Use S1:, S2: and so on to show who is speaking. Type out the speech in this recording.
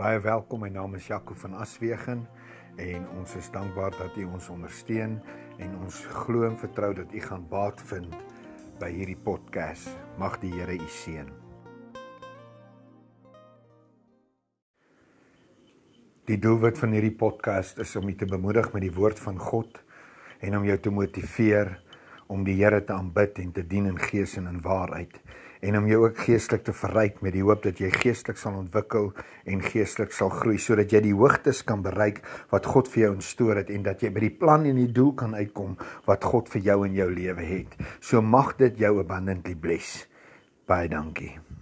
S1: Baie welkom. My naam is Jaco van Aswegen en ons is dankbaar dat u ons ondersteun en ons glo en vertrou dat u gaan baat vind by hierdie podcast. Mag die Here u seën. Die doelwit van hierdie podcast is om u te bemoedig met die woord van God en om jou te motiveer om die Here te aanbid en te dien in gees en in waarheid en om jou ook geestelik te verryk met die hoop dat jy geestelik sal ontwikkel en geestelik sal groei sodat jy die hoogtes kan bereik wat God vir jou instoor het en dat jy by die plan en die doel kan uitkom wat God vir jou in jou lewe het. So mag dit jou abundantly bless. Baie dankie.